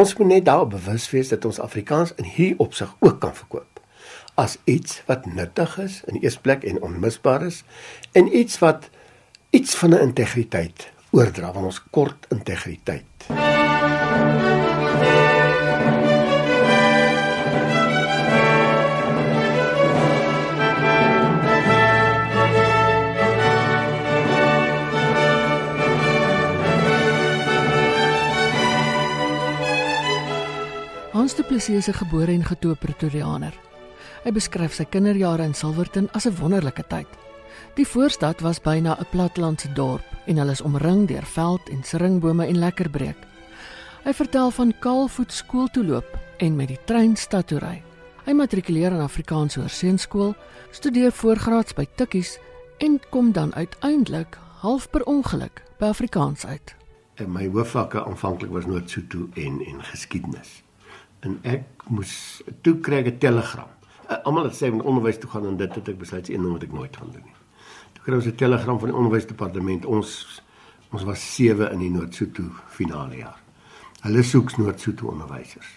Ons moet net daarop bewus wees dat ons Afrikaans in hierdie opsig ook kan verkoop as iets wat nuttig is in eerste plek en onmisbaar is en iets wat iets van 'n integriteit oordra van ons kort integriteit. Hans Du Plessis is 'n gebore en getoe Pretoriaaner. Hy beskryf sy kinderjare in Silverton as 'n wonderlike tyd. Die voorstad was byna 'n platlandse dorp en hulle is omring deur veld en seringbome en lekker breek. Hy vertel van kaalvoet skool toe loop en met die trein stad toe ry. Hy matrikuleer aan Afrikaans Hoërseunskool, studeer voorgraads by Tikkies en kom dan uiteindelik half per ongeluk by Afrikaans uit. En my hoofvakke aanvanklik was Noord-Sotho en en geskiedenis en ek moes toe kry 'n telegram. Uh, Almal het sê moet onderwys toe gaan en dit het ek besluit is een ding wat ek nooit gaan doen nie. Toe kry ons 'n telegram van die onderwysdepartement. Ons ons was 7 in die Noord-Sotho finale jaar. Hulle soek Noord-Sotho onderwysers.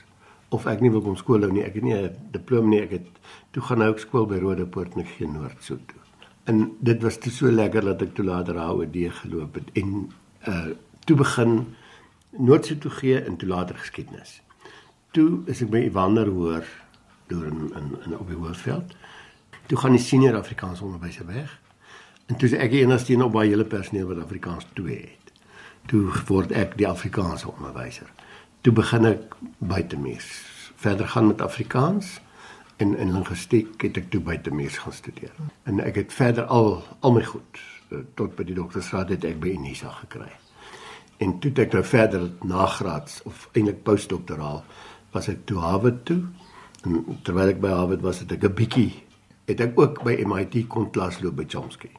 Of ek nie wil kom skool hou nie. Ek het nie 'n diploma nie. Ek het toe gaan nou skool by Rodepoort net geen Noord-Sotho. En dit was te so lekker dat ek toe later HOD geloop het en uh toe begin Noord-Sotho gee en toe later geskiedenis toe is ek by Evander hoor deur in in, in op die Hoërveld. Toe gaan die senior Afrikaans onderwyser weg. En toe is ek die enigste een op baie hele personeel wat Afrikaans toe het. Toe word ek die Afrikaanse onderwyser. Toe begin ek buitemees. Verder gaan met Afrikaans en in linguistiek het ek toe buitemees gaan studeer. En ek het verder al al my goed eh, tot by die doktorsgraad het ek by Unisa gekry. En toe het ek nou verder nagraads of eintlik postdoktoraal was ek toe Harvard toe. En terwyl ek by Harvard was, het ek 'n bietjie het ek ook by MIT kon klas loop by Chomsky.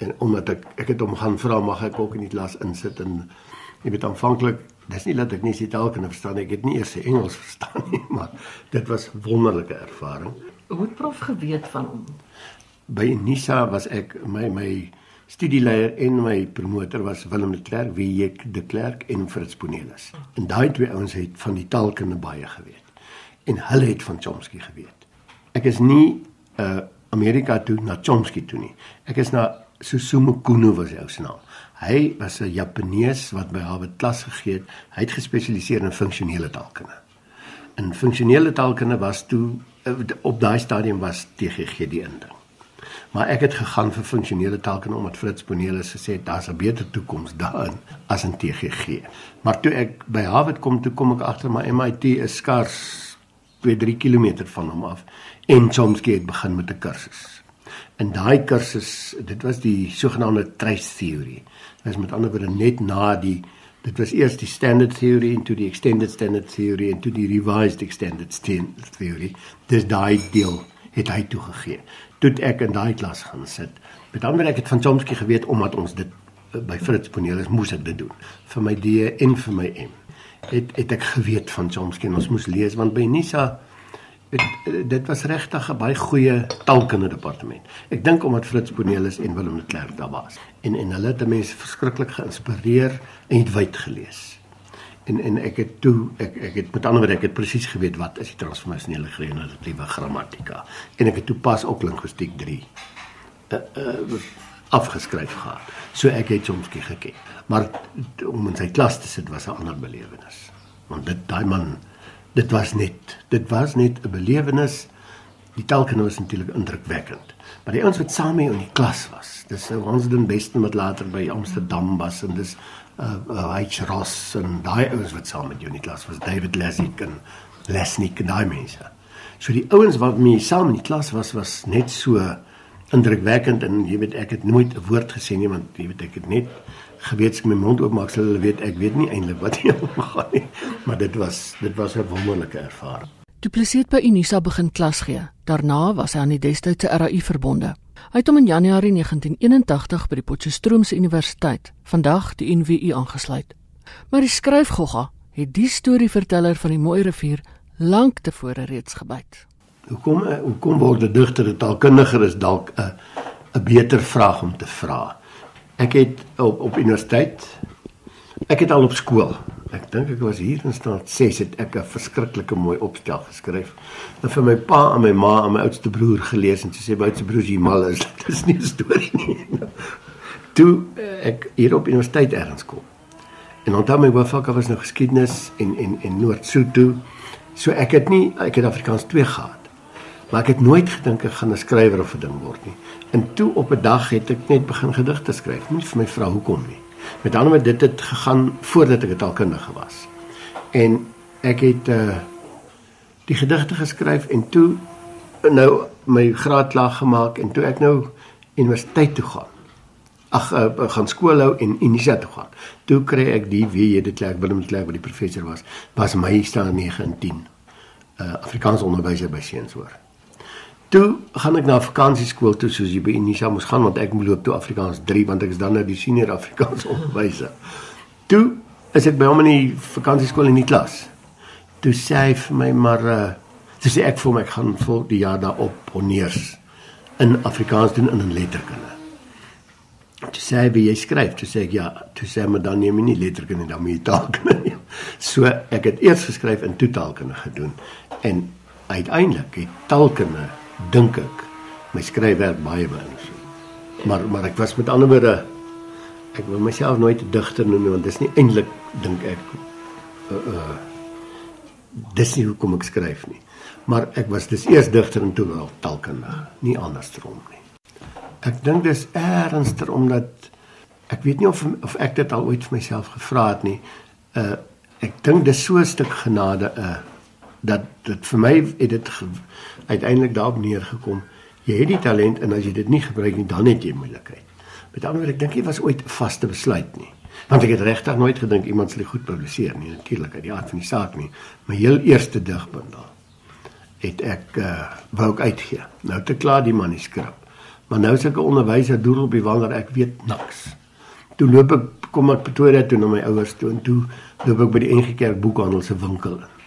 En omdat ek ek het hom gaan vra mag ek ook in die klas insit en jy weet aanvanklik dis nie dat ek nie Italiaans kan verstaan ek het nie eers Engels verstaan nie maar dit was wonderlike ervaring. Hoe het prof geweet van hom? By Nisa was ek my my studieleier en my promotor was Willem de Klerk, wie ek de Klerk en Fritz Bonelis. En daai twee ouens het van die taalkunde baie geweet. En hulle het van Chomsky geweet. Ek is nie uh Amerika toe na Chomsky toe nie. Ek is na Susumu Kuno was hy se naam. Hy was 'n Japanees wat by Harvard klas gegee het. Hy het gespesialiseer in funksionele taalkunde. En funksionele taalkunde was toe uh, op daai stadium was TGG die inding. Maar ek het gegaan vir funksionele taalkunde omdat Fritz Bonelis gesê het daar's 'n beter toekoms daarin as in TGG. Maar toe ek by Harvard kom, toe kom ek agter maar MIT is skars 2-3 km van hom af en Chomsky het begin met 'n kursus. En daai kursus, dit was die sogenaamde trace theory. Dit is met ander woorde net na die dit was eers die standard theory en toe die extended standard theory en toe die revised extended standard theory. Dis daai deel het hy toegegee toe ek in daai klas gaan sit. Met ander ek het van Chomsky geweet omdat ons dit eh, by Fritz Bonelis moes ek dit doen vir my D en vir my M. Het het ek geweet van Chomsky en ons moes lees want by Nisa het, eh, dit was regtig 'n baie goeie taalkunde departement. Ek dink omdat Fritz Bonelis en Willem de Klerk daar was. En en hulle het mense verskriklik geïnspireer en het wyd gelees en en ek het toe ek ek het met ander woorde ek het presies geweet wat is die transformasionele generatiewe grammatika en ek het toe pas ook linguistiek 3 uh, uh, afgeskryf gehad. So ek het soms geken. Maar om in sy klas te sit was 'n ander belewenis. Want dit daai man dit was net dit was net 'n belewenis. Die taalkunde was natuurlik indrukwekkend. Maar die ouens wat saam mee in die klas was, dis ons den beste wat later by Amsterdam was en dis uh H Ross en daai ouens wat saam met jou in die klas was, David Lesnick en Lesnick en daai mense. So die ouens wat mee saam in die klas was was net so indrukwekkend en jy weet ek het nooit 'n woord gesê nie want jy weet ek het net geweet ek my mond oopmaak sal hulle weet ek weet nie eintlik wat hier gaan nie maar dit was dit was 'n wonderlike ervaring. Du Plessis by Unisa begin klas gee. Daarna was hy aan die destydse RAI verbonde. Hy het hom in Januarie 1981 by die Potchefstroomse Universiteit, vandag die NWU aangesluit. Maar die skryfgogga het die storieverteller van die Mooi rivier lank tevore reeds gebyt. Hoekom eh, hoekom word 'n digter 'n taalkundiger is dalk 'n 'n beter vraag om te vra. Ek het op op universiteit ek het al op skool ek dink ek was hier in staat 6 het ek 'n verskriklike mooi opstel geskryf. En vir my pa en my ma en my oudste broer gelees en sê my oudste broer is mal is. Dit is nie 'n storie nie. Toe ek hier op universiteit ergens kom. En onthou my hoofvak was nou geskiedenis en en en Noord-Sotho. So ek het nie ek het Afrikaans 2 gehad. Maar ek het nooit gedink ek gaan 'n skrywer of 'n ding word nie. En toe op 'n dag het ek net begin gedigte skryf. Nie vir my vrou hoekom nie. Met ander woorde dit het gegaan voordat ek 'n taalkundige was. En ek het uh die gedigte geskryf en toe nou my graad klaar gemaak en toe ek nou universiteit toe gaan. Ag uh, gaan skool hou en Unisa toe gaan. Toe kry ek die wie dit klerk Willem Klerk wat die professor was, was my staan 9 en 10. Uh Afrikaans onderwyser by Seenshoor. Toe gaan ek na vakansieskool toe soos jy by Unisa moes gaan want ek moet loop toe Afrikaans 3 want ek is dan nou die senior Afrikaans onderwyser. Toe is ek by hom in die vakansieskool in die klas. Toe sê hy vir my maar uh toe sê ek vir my ek gaan vol die jaar daarop honeurs in Afrikaans doen in 'n letterkunde. Toe sê hy jy skryf, toe sê ek ja, toe sê my dan neem jy nie letterkunde dan moet jy taalkunde. So ek het eers geskryf in totaalkunde gedoen en uiteindelik het taalkunde dink ek my skryfwerk baie beïnvloed. Maar maar ek was met ander woorde ek wil myself nooit 'n digter noem want dis nie eintlik dink ek uh uh dis nie hoekom ek skryf nie. Maar ek was dis eers digter en toe wel taalkundige, nie andersom nie. Ek dink dis ernstiger omdat ek weet nie of of ek dit al ooit vir myself gevra het nie. Uh ek dink dis so 'n stuk genade uh dat dit vir my het dit uiteindelik daarop neergekom. Jy het die talent en as jy dit nie gebruik nie, dan het jy moeilikheid. Met ander woorde, ek dink jy was ooit 'n vaste besluit nie. Want ek het regtig nooit gedink iemand sal goed publiseer nie, natuurlik uit die aard van die saak nie. My heel eerste digbundel het ek uh wou ek uitgee. Nou te klaar die manuskrip. Maar nou is ek 'n onderwyser doel op die wanneer ek weet niks. Toe loop ek kom ek Pretoria toe na my ouers toe en toe loop ek by die NG Kerk boekhandel se winkel in.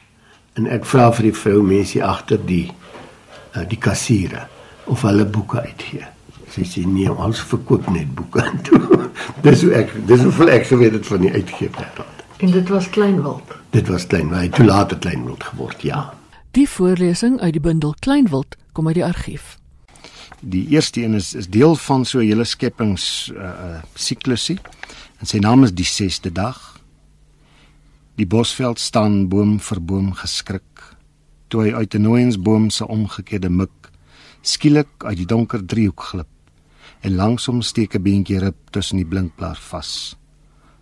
En ek vra vir die vrou mensie agter die uh, die kassiere of hulle boeke uitgee. Sy sê nee, ons verkoop net boeke toe. dis hoe ek dis hoe ek geweet het van die uitgewer. En dit was Kleinwild. Dit was Kleinwild, toe later Kleinwild geword, ja. Die voorlesing uit die bundel Kleinwild kom uit die argief. Die eerste een is is deel van so 'n hele skepings uh, uh siklusie. En sy naam is die 6de dag. Die bosveld staan boom vir boom geskrik toe hy uit 'n nooiensboom se omgekeerde mik skielik uit die donker driehoek glip en langsom steek 'n beentjie rip tussen die blinkblaar vas.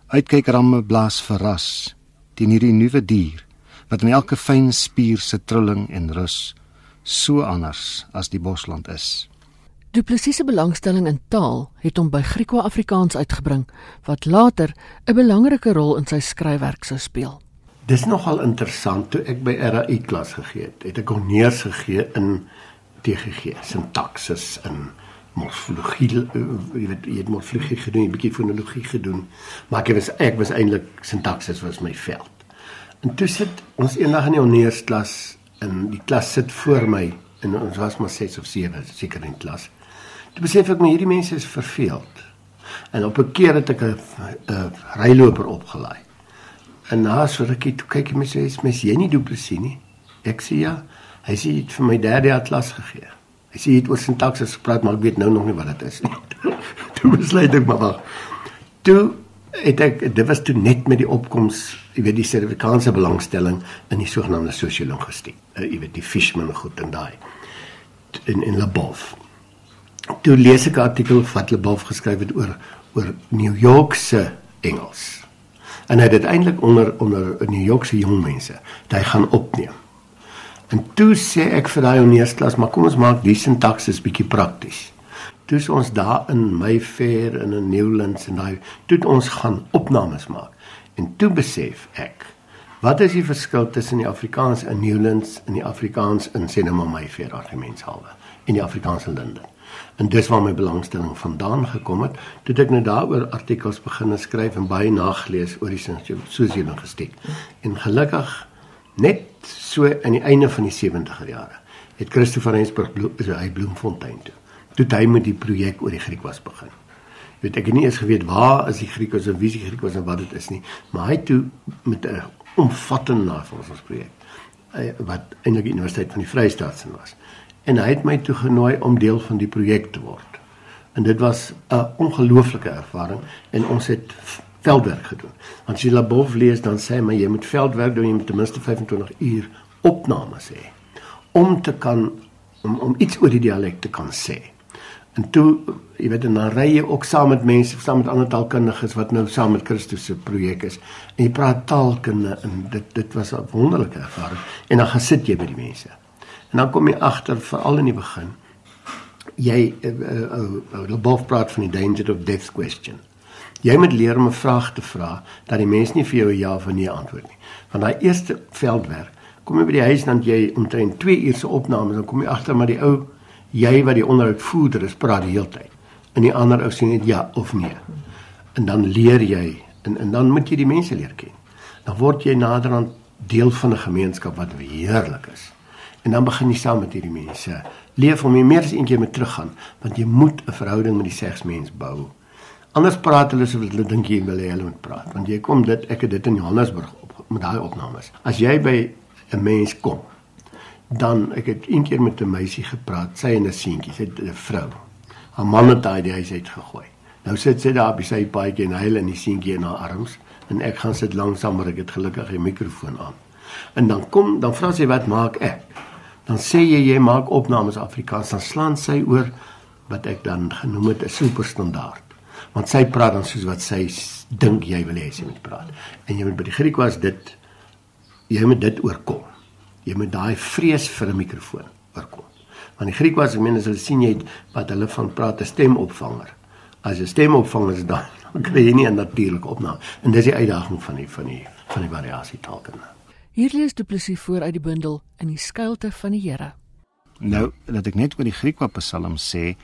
Uitkyk ramme blaas verras teen hierdie nuwe dier wat in elke fyn spier se trilling en rus so anders as die bosland is. Du Plessis se belangstelling in taal het hom by Griekwa-Afrikaans uitgebring wat later 'n belangrike rol in sy skryfwerk sou speel. Dis nogal interessant toe ek by RAI klas gegee het. Het ek honeurs gegee in TGG, sintaksis in morfologie, eh, jy weet, jy het morfologie gedoen, 'n bietjie fonologie gedoen, maar ek was ek was eintlik sintaksis was my veld. En toe sit ons eendag in die honeursklas en die klas sit voor my en ons was maar 6 of 7 seker in klas. Toe besef ek my hierdie mense is verveeld. En op 'n keer het ek 'n ryloper opgelaai. En na so rukkie toe kyk hy my sê, "Mes jy nie duplisie nie?" Ek sê ja. Hy sê dit vir my derde jaar klas gegee. Hy sê dit oor sintaksis gepraat, maar ek weet nou nog nie wat dit is nie. toe besluit ek maar wag. Toe het ek dit was toe net met die opkoms, jy weet die Suid-Afrikaanse belangstelling in die sogenaamde sosiologistiek. Uh, jy weet die Fishman goed en daai in in Labov. Toe lees ek 'n artikel wat Labov geskryf het oor oor New York se Engels en hy het dit eintlik onder onder New York se jong mense dat hy gaan opneem. En toe sê ek vir daai oneersklas, maar kom ons maak die sintaksis bietjie prakties. Toe ons daar in Mayfair in Newlands en daai toe ons gaan opnames maak. En toe besef ek Wat is die verskil tussen die Afrikaans in Newlands en die Afrikaans in Senema Mayfair argumentshalwe en die Afrikaans in Linden? En dis waar my belangstelling vandaan gekom het, toe ek nou daaroor artikels begin skryf en baie nagelees oor die sosiologistiek. En gelukkig net so aan die einde van die 70er jare het Christopher Rensburg so hy Bloemfontein toe. Toe hy met die projek oor die Griekwas begin. weet ek het nie eens geweet waar is die Griekos en wie is die Griekos en wat dit is nie, maar hy toe met 'n omvattende navorsingsprojek eh, wat eintlik die Universiteit van die Vrystaat se was. En hy het my toe genooi om deel van die projek te word. En dit was 'n ongelooflike ervaring en ons het veldwerk gedoen. Want as jy Labov lees dan sê hy jy moet veldwerk doen, jy moet ten minste 25 uur opnames hê om te kan om om iets oor die dialek te kan sê. En toe, jy weet, dan ry jy ook saam met mense, saam met ander taalkundiges wat nou saam met Christus se projek is. En jy praat taalkunde en dit dit was 'n wonderlike ervaring. En dan gaan sit jy by die mense. En dan kom jy agter veral in die begin jy uh, uh, uh, both praat van die danger of death question. Jy moet leer om 'n vraag te vra dat die mens nie vir jou ja of nee antwoord nie. Van daai eerste veldwerk, kom jy by die huis dan jy omtrent 2 ure se opnames dan kom jy agter maar die ou jy wat die onderhoudvoerder is praat die hele tyd. En die ander ou sê net ja of nee. En dan leer jy en en dan moet jy die mense leer ken. Dan word jy naderhand deel van 'n gemeenskap wat heerlik is. En dan begin jy saam met hierdie mense leef om jy meer as een keer met teruggaan want jy moet 'n verhouding met die seksmens bou. Anders praat hulle so hulle dink jy wil hê hulle moet praat want jy kom dit ek het dit in Johannesburg op met daai opnames. As jy by 'n mens kom dan ek het een keer met 'n meisie gepraat, sy en 'n seentjie, sy 'n vrou. Haar man het daai die huis uit gegooi. Nou sit sy daar by sy paadjie en huil en die seentjie in haar arms en ek gaan sit langsaam maar ek het gelukkig 'n mikrofoon aan. En dan kom dan vra sy wat maak ek? Dan sê jy jy maak opnames Afrikaans dan slaan sy oor wat ek dan genoem het 'n superstandaard. Want sy praat dan soos wat sy dink jy wil hê sy moet praat. En jy moet by die Griek was dit jy moet dit oorkom. Jy moet daai vrees vir 'n mikrofoon oorkom. Want die Griek was ek meen as hulle sien jy het wat hulle van praat 'n stemopvanger. As 'n stemopvanger is dan dan kry jy nie 'n natuurlike opname. En dis die uitdaging van die van die van die variasie taalkunde Hier lees Du Plessis voor uit die bundel in die skuilte van die Here. Nou, dat ek net oor die Griekwa Psalms sê,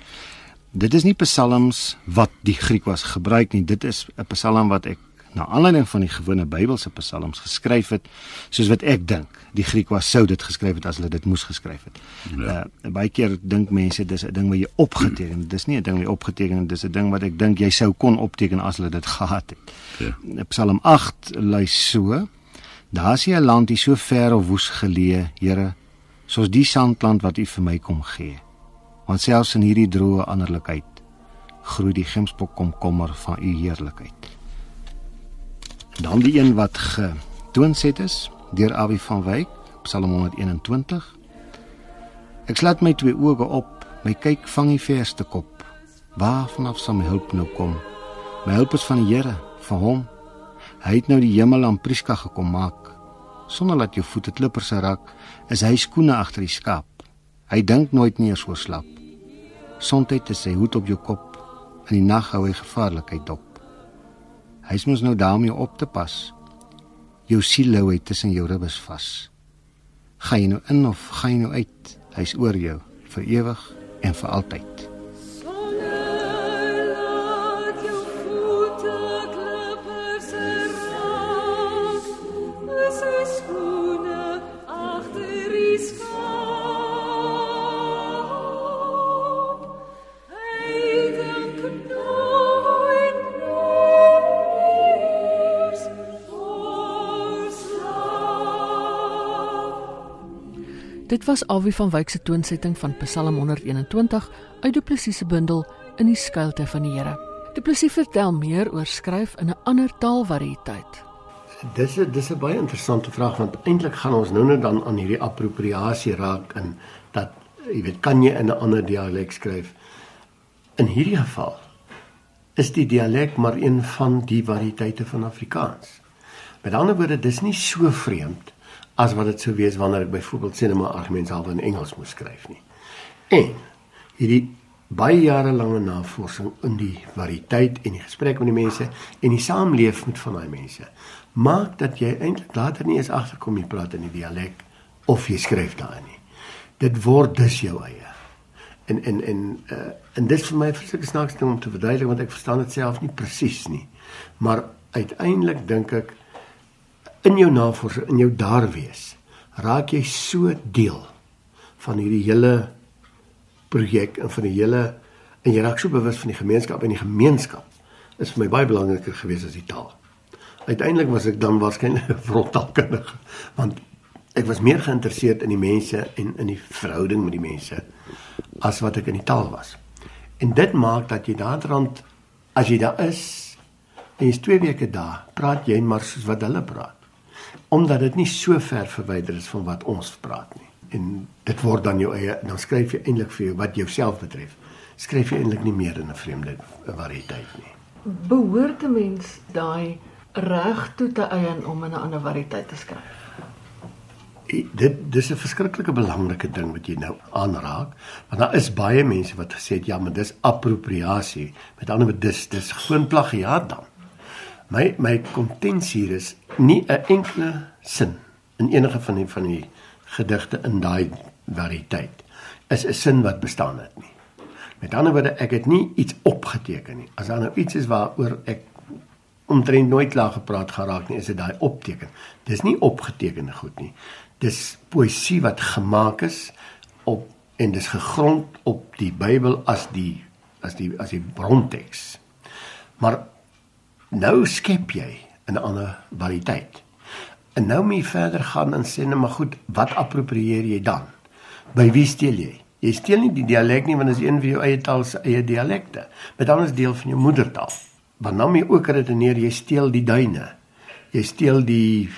dit is nie psalms wat die Griekwas gebruik nie, dit is 'n psalm wat ek na aanleiding van die gewone Bybelse psalms geskryf het, soos wat ek dink die Griekwas sou dit geskryf het as hulle dit moes geskryf het. Ja. Uh, baie keer dink mense dis 'n ding wat jy opgeteken het. Dis nie 'n ding wat jy opgeteken het, dis 'n ding wat ek dink jy sou kon opteken as hulle dit gehad het. Ja. Psalm 8 lui so: Daar's 'n land hier so ver of woes geleë, Here, soos die sandland wat U vir my kom gee. Want selfs in hierdie droë anderlikheid groei die gemsbok komkommer van U heerlikheid. Dan die een wat getoonset is deur Awie van Wyk, Psalm 121. Ek slaat my twee oë op, my kyk vang die verste kop. Waar vanaf sal my hulp nou kom? My hulp is van die Here, van Hom Hy het nou die hemel aan Priska gekom maak. Sonder dat jou voete klippers raak, is hy skoene agter die skaap. Hy dink nooit meer so slap. Sontyd is sy hoed op jou kop. In die nag hou hy gevaarlikheid dop. Hy moet nou daarmee op te pas. Jou siel hy tussen jou ribbes vas. Gaan jy nou in of gaan jy nou uit? Hy's oor jou vir ewig en vir altyd. Was Awie van Wyk se toonsetting van Psalm 121 uit Du Plessis se bundel In die skuilte van die Here. Du Plessis vertel meer oor skryf in 'n ander taalvariëteit. Dis 'n dis 'n baie interessante vraag want eintlik gaan ons nou net dan aan hierdie appropriasie raak in dat jy weet kan jy in 'n ander dialek skryf? In hierdie geval is die dialek maar een van die variëteite van Afrikaans. Met ander woorde, dis nie so vreemd as wat dit sou wees wanneer ek byvoorbeeld sê net maar argumentshalwe in Engels moes skryf nie. En hierdie baie jare lange navorsing in die variëteit en die gesprek met die mense en die saamleef met van daai mense maak dat jy eintlik later nie eens agterkom jy praat in die dialek of jy skryf daarin nie. Dit word dus jou eie. En en en uh, en dit vir my verseker snaaks om te verduidelik want ek verstaan dit self nie presies nie. Maar uiteindelik dink ek in jou navorsing, in jou daar wees, raak jy so deel van hierdie hele projek en van die hele en jy raak so bewus van die gemeenskap en die gemeenskap is vir my baie belangriker geweest as die taal. Uiteindelik was ek dan waarskynlik 'n frontaalkundige want ek was meer geïnteresseerd in die mense en in die verhouding met die mense as wat ek in die taal was. En dit maak dat jy daarrand as jy daar is en jy's 2 weke daar, praat jy maar soos wat hulle praat. Omdat dit nie so ver verwyder is van wat ons praat nie. En dit word dan jou eie dan skryf jy eintlik vir jou wat jouself betref. Skryf jy eintlik nie meer in 'n vreemde variëteit nie. Behoort 'n mens daai reg toe te eien om in 'n ander variëteit te skryf? dit dis 'n verskriklike belangrike ding wat jy nou aanraak want daar is baie mense wat gesê het ja maar dis appropriasie met ander woorde dis dis gewoon plagiaat dan my my kontensie hier is nie 'n enkele sin in enige van die van die gedigte in daai variëteit. Is 'n sin wat bestaan het nie. Met ander woorde ek het nie iets opgeteken nie. As daar nou iets is waaroor ek omtrent nooit klaar gepraat geraak nie is dit daai opteken. Dis nie opgetekende goed nie. Dis poësie wat gemaak is op en dis gegrond op die Bybel as die as die as die bronteks. Maar nou skep jy 'n ander variëteit. En nou moet jy verder gaan en sê net maar goed, wat approprieer jy dan? By wie steel jy? Jy steel nie die dialek nie want dit is een van jou eie taal se eie dialekte. Met anders deel van jou moedertaal. Want nou moet jy ook redeneer jy steel die duine. Jy steel die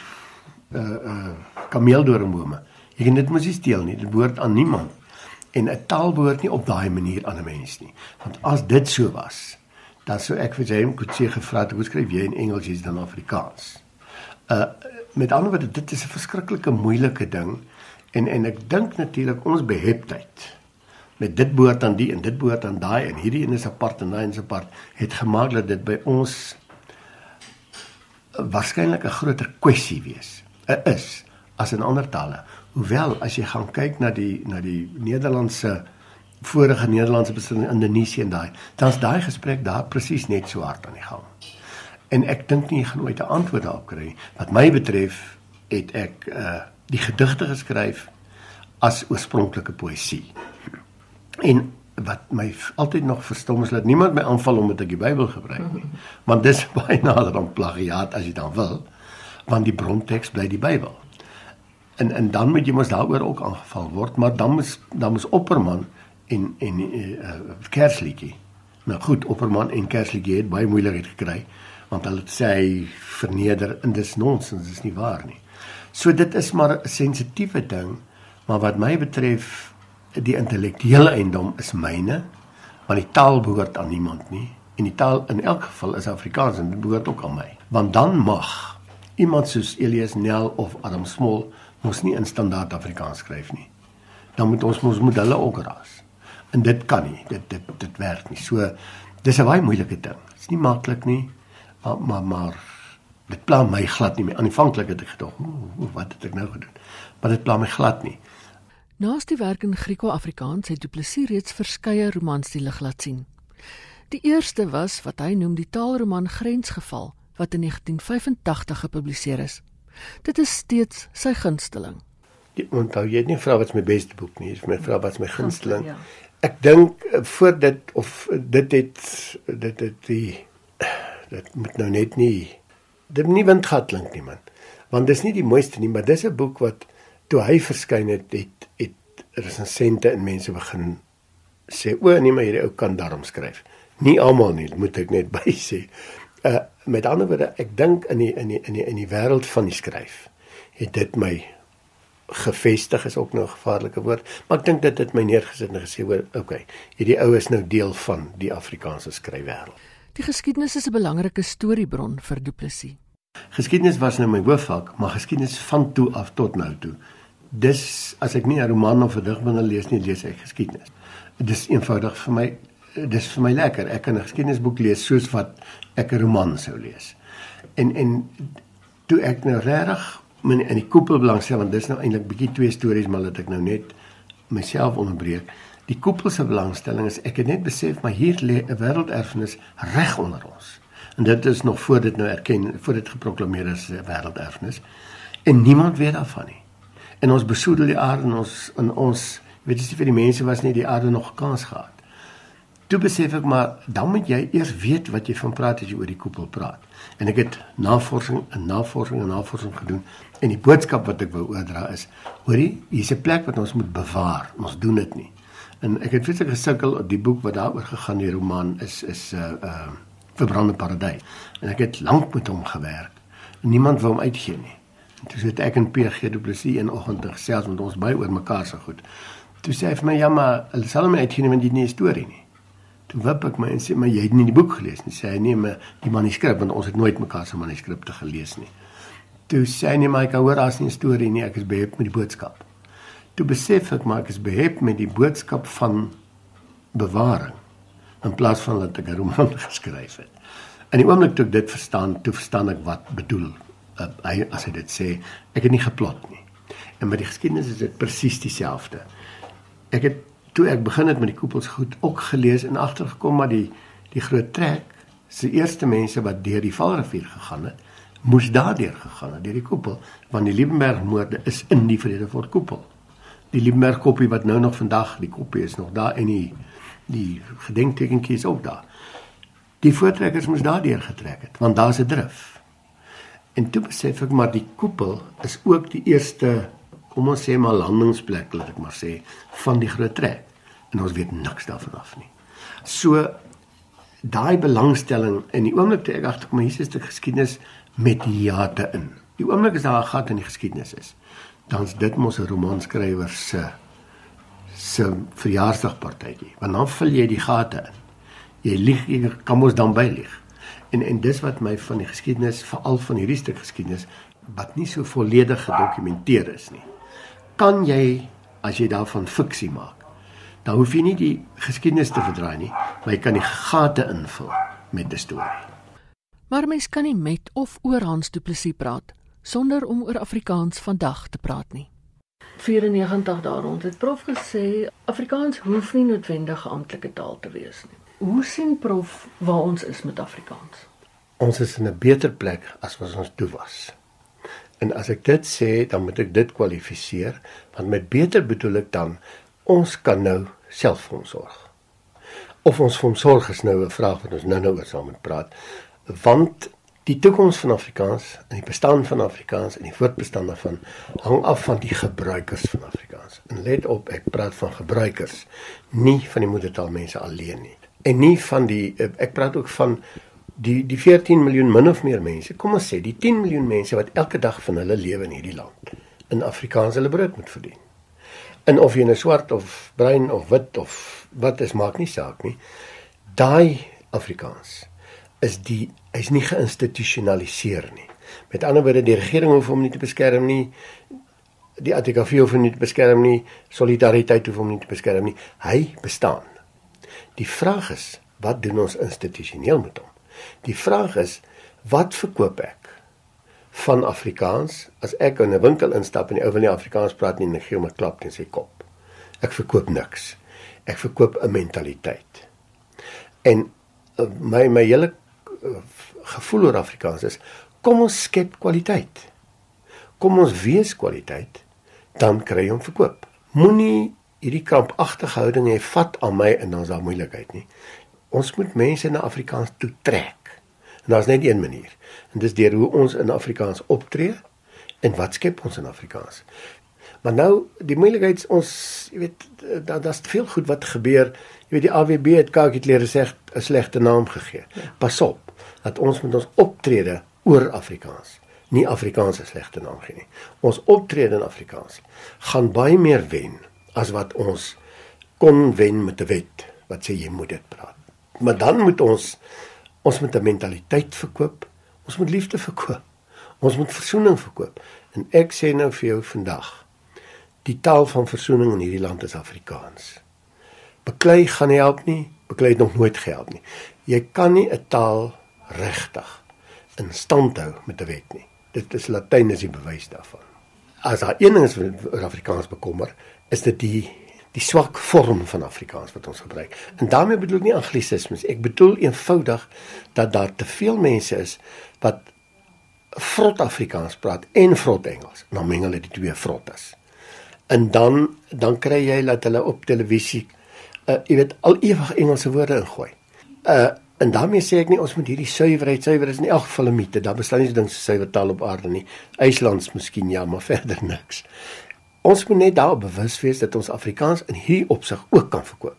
uh uh kameeldoringbome. Jy kan dit mos nie steel nie. Dit behoort aan niemand. En 'n taal behoort nie op daai manier aan 'n mens nie. Want as dit so was, dan sou ek vir James Kutse gevra het, "Hoe skryf jy in Engels as dan Afrikaans?" Uh met ander woorde, dit is 'n verskriklike moeilike ding en en ek dink natuurlik ons beheptheid met dit behoort aan die en dit behoort aan daai en hierdie een is apart en daai is apart het gemaak dat dit by ons waarskynlik 'n groter kwessie wees. 'n is as in ander tale. Hoewel as jy gaan kyk na die na die Nederlandse vorige Nederlandse besin in Indonesië en daai, dan's daai gesprek daar presies net so hard aan die gang. En ek dink nie jy gaan ooit 'n antwoord daarop kry nie. Wat my betref, het ek uh die gedigte geskryf as oorspronklike poësie. En wat my altyd nog verstom is dat niemand my aanval omdat ek die Bybel gebruik nie. Want dis baie nader aan plagiaat as jy dan wil, want die bronteks bly die Bybel en en dan moet jy mos daaroor ook aangeval word maar dan moet dan moet opperman en en uh, kersliedjie nou goed opperman en kersliedjie het baie moeilikheid gekry want hulle sê hy verneder en dis nonsens dis nie waar nie so dit is maar 'n sensitiewe ding maar wat my betref die intellektuele eiendom is myne want die taal behoort aan niemand nie en die taal in elk geval is Afrikaans en dit behoort ook aan my want dan mag iemand soos Elias Nel of Adam Smol mos nie in standaard Afrikaans skryf nie. Dan moet ons mos moet hulle ook ras. En dit kan nie. Dit dit dit werk nie. So dis 'n baie moeilike ding. Dit's nie maklik nie. Maar maar maar dit pla my glad nie. Aanvanklik het ek gedog, wat het ek nou gedoen? Maar dit pla my glad nie. Naas die werk in Grieko-Afrikaans het Du Plessis reeds verskeie romans die lig laat sien. Die eerste was wat hy noem die taalroman Grensgeval wat in 1985 gepubliseer is. Dit is steeds sy gunsteling. Onthou jy nie vra wat my beste boek nie, is my vra wat my gunsteling. Ja. Ek dink eh, voor dit of dit het dit het die dit moet nou net nie dit nie windgat klink nie man. Want dis nie die mooiste nie, maar dis 'n boek wat toe hy verskyn het het het resensente en mense begin sê o nee maar hierdie ou kan daarom skryf. Nie almal nie, moet ek net by sê. Uh met ander woorde, ek dink in die in die in die in die wêreld van die skryf het dit my gevestig is ook nog 'n gevaarlike woord, maar ek dink dit het my neergesit en gesê hoor, okay, hierdie ou is nou deel van die Afrikaanse skryfwêreld. Die geskiedenis is 'n belangrike storiebron vir Du Plessis. Geskiedenis was nou my hoofvak, maar geskiedenis van toe af tot nou toe. Dis as ek nie 'n roman of 'n dig wil lees nie, lees ek geskiedenis. Dit is eenvoudig vir my dis vir my lekker. Ek kan 'n geskiedenisboek lees soos wat ek 'n roman sou lees. En en toe ek nou regtig in in die koepel belangstel want dis nou eintlik bietjie twee stories maar dat ek nou net myself onderbreek. Die koepel se belangstelling is ek het net besef maar hier lê 'n wêrelderfenis reg onder ons. En dit is nog voor dit nou erken voor dit geproklaameer is 'n wêrelderfenis en niemand weet daarvan nie. En ons besoedel die aarde en ons in ons weet jy vir die mense was nie die aarde nog kans gehad Toe besef ek maar dan moet jy eers weet wat jy van praat as jy oor die koepel praat. En ek het navorsing en navorsing en navorsing gedoen en die boodskap wat ek wou oordra is: hoorie, hier's 'n plek wat ons moet bewaar. Ons doen dit nie. En ek het vreeslik gesukkel op die boek wat daaroor gegaan die roman is is 'n uh, uh verbrande paradys. En ek het lank met hom gewerk. Niemand wou hom uitgee nie. En toe sit ek en PG Du Plessis in oggend gesels met ons by oor mekaar se goed. Toe sê hy vir my ja maar hulle sal hom uitgee want dit nie 'n storie nie. Toe wip ek my en sê maar jy het nie die boek gelees nie. Sê hy nee maar die manuskrip want ons het nooit mekaar se manuskripte gelees nie. Toe sê hy nee maar ek hoor daar's nie 'n storie nie. Ek is behep met die boodskap. Toe besef ek maar ek is behep met die boodskap van bewaring in plaas van dat ek 'n roman geskryf het. In die oomblik toe ek dit verstaan, toe verstaan ek wat bedoel uh, hy as hy dit sê, ek het nie geplot nie. En met die geskiedenis is dit presies dieselfde. Ek het toe ek begin het met die koepels goed ook gelees en agtergekom maar die die groot trek se eerste mense wat deur die Valrivier gegaan het, moes daardeur gegaan het deur die koepel, want die Liebenberg moorde is in die Vredefort koepel. Die Liebenberg koppie wat nou nog vandag die koppie is nog daar en die die gedenktekentjie is ook daar. Die voortrekkers moes daardeur getrek het want daar's 'n drif. En toe besef ek maar die koepel is ook die eerste kom ons sê maar landingsplek laat ek maar sê van die groot trek en ons weet niks daarvan af nie. So daai belangstelling in die oomblik toe ek agterkom hier is 'n geskiedenis met hiate in. Die oomblik as daar 'n gat in die geskiedenis is, dan's dit mos 'n romanskrywer se se verjaarsdagpartytjie. Want dan vul jy die gate in. Jy lieg, jy kan mos dan bylieg. En en dis wat my van die geskiedenis, veral van hierdie stuk geskiedenis wat nie so volledig gedokumenteer is nie. Kan jy as jy daarvan fiksie maak, dan hoef jy nie die geskiedenis te verdraai nie, maar jy kan die gate invul met 'n storie. Maar mens kan nie met of oor Hans Du Plessis praat sonder om oor Afrikaans vandag te praat nie. 94 daar rond het prof gesê Afrikaans hoef nie noodwendig 'n amptelike taal te wees nie. Hoe sien prof waar ons is met Afrikaans? Ons is in 'n beter plek as wat ons toe was. En as ek dit sê, dan moet ek dit kwalifiseer, want met beter bedoel ek dan ons kan nou self vir ons sorg. Of ons vir ons sorg is nou 'n vraag wat ons nou-nou oor saam moet praat, want Die toekoms van Afrikaans en die bestaan van Afrikaans en die voortbestaan daarvan hang af van die gebruikers van Afrikaans. En let op, ek praat van gebruikers, nie van die moedertaalmense alleen nie. En nie van die ek praat ook van die die 14 miljoen min of meer mense. Kom ons sê die 10 miljoen mense wat elke dag van hulle lewe in hierdie land in Afrikaans hulle brood moet verdien. En of jy 'n nou swart of bruin of wit of wat is maak nie saak nie. Daai Afrikaans is die hy's nie geïnstitusionaliseer nie. Met ander woorde die regering hoef hom nie te beskerm nie. Die ATKV hoef hom nie te beskerm nie. Solidariteit hoef hom nie te beskerm nie. Hy bestaan. Die vraag is, wat doen ons institusioneel met hom? Die vraag is, wat verkoop ek van Afrikaans as ek in 'n winkel instap en die ou wil nie Afrikaans praat nie ek gee hom 'n klap teen sy kop. Ek verkoop niks. Ek verkoop 'n mentaliteit. En uh, my my hele gevoel oor Afrikaans is kom ons skep kwaliteit. Kom ons wees kwaliteit, dan kry jy hom verkoop. Moenie hierdie krampagtige houding hê vat aan my en dan is daar moeilikheid nie. Ons moet mense na Afrikaans toe trek. En daar's net een manier. En dis deur hoe ons in Afrikaans optree en wat skep ons in Afrikaans. Maar nou die moeilikheid ons jy weet daar daar's veel goed wat gebeur. Jy weet die AWB het Kakitler sê 'n slegte naam gegee. Ja. Pas op dat ons met ons optrede oor Afrikaans nie Afrikaans 'n slegte naam gee nie. Ons optrede in Afrikaans gaan baie meer wen as wat ons kon wen met 'n wet wat sê jy moet dit praat. Maar dan moet ons ons met 'n mentaliteit verkoop. Ons moet liefde verkoop. Ons moet versoening verkoop. En ek sê nou vir jou vandag, die taal van versoening in hierdie land is Afrikaans. Beklei gaan nie help nie. Beklei het nog nooit gehelp nie. Jy kan nie 'n taal regtig in stand hou met 'n wet nie. Dit is Latyn is die bewys daarvan. As daar een ding is wat Afrikaans bekommer, is dit die die swak vorm van Afrikaans wat ons gebruik. En daarmee bedoel ek nie anglisismes. Ek bedoel eenvoudig dat daar te veel mense is wat vrot Afrikaans praat en vrot Engels. Dan meng hulle die twee vrot is. En dan dan kry jy dat hulle op televisie uh jy weet al ewig Engelse woorde ingooi. Uh en daarmee sê ek nie ons moet hierdie suiwerheid suiwer is in elk geval 'n mite. Daar bestaan nie so ding so suiwer taal op aarde nie. IJslands miskien ja, maar verder niks. Ons moet net daar bewus wees dat ons Afrikaans in hierdie opsig ook kan verkoop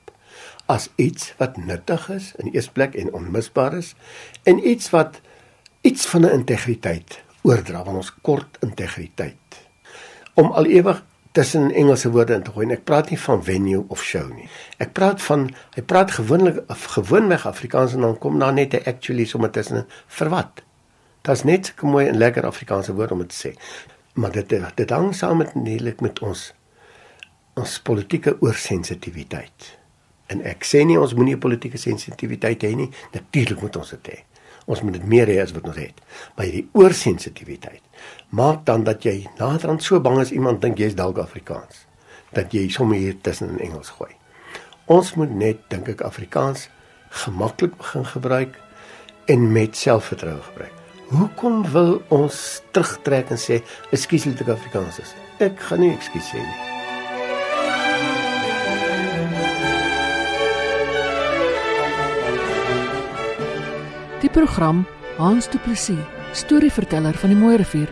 as iets wat nuttig is in eers plek en onmisbaar is en iets wat iets van 'n integriteit oordra van ons kort integriteit om al ewig tussen Engelse woorde in te gooi. Ek praat nie van venue of show nie. Ek praat van hy praat gewoonlik gewoonweg Afrikaans en dan kom daar net 'n actually sommer tussen vir wat. Dit's net so mooi en lekker Afrikaanse woord om dit te sê. Maar dit dit hang saam met netelik met ons ons politieke oorsensitiwiteit. En ek sê nie ons moenie politieke sensitiwiteit hê nie. Natuurlik moet ons dit hê. Ons moet dit meer hê as wat ons het. Maar hierdie oorsensitiwiteit maak dan dat jy naderhand so bang is iemand dink jy's dalk Afrikaans dat jy sommer hier tussen in Engels gooi. Ons moet net dink ek Afrikaans gemaklik begin gebruik en met selfvertroue gebruik. Hoekom wil ons terugtrek en sê ekskuus ek Afrikaans is? Ek gaan nie ekskuus sê nie. Die program Hans Du Plessis, storieverteller van die Mooi Rivier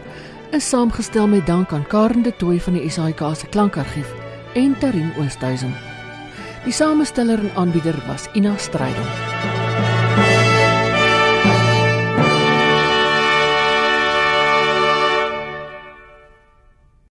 is saamgestel met dank aan Karen de Tooy van die SAIK se klankargief en Tarin Oosthuizen. Die samesteller en aanbieder was Ina Strydom.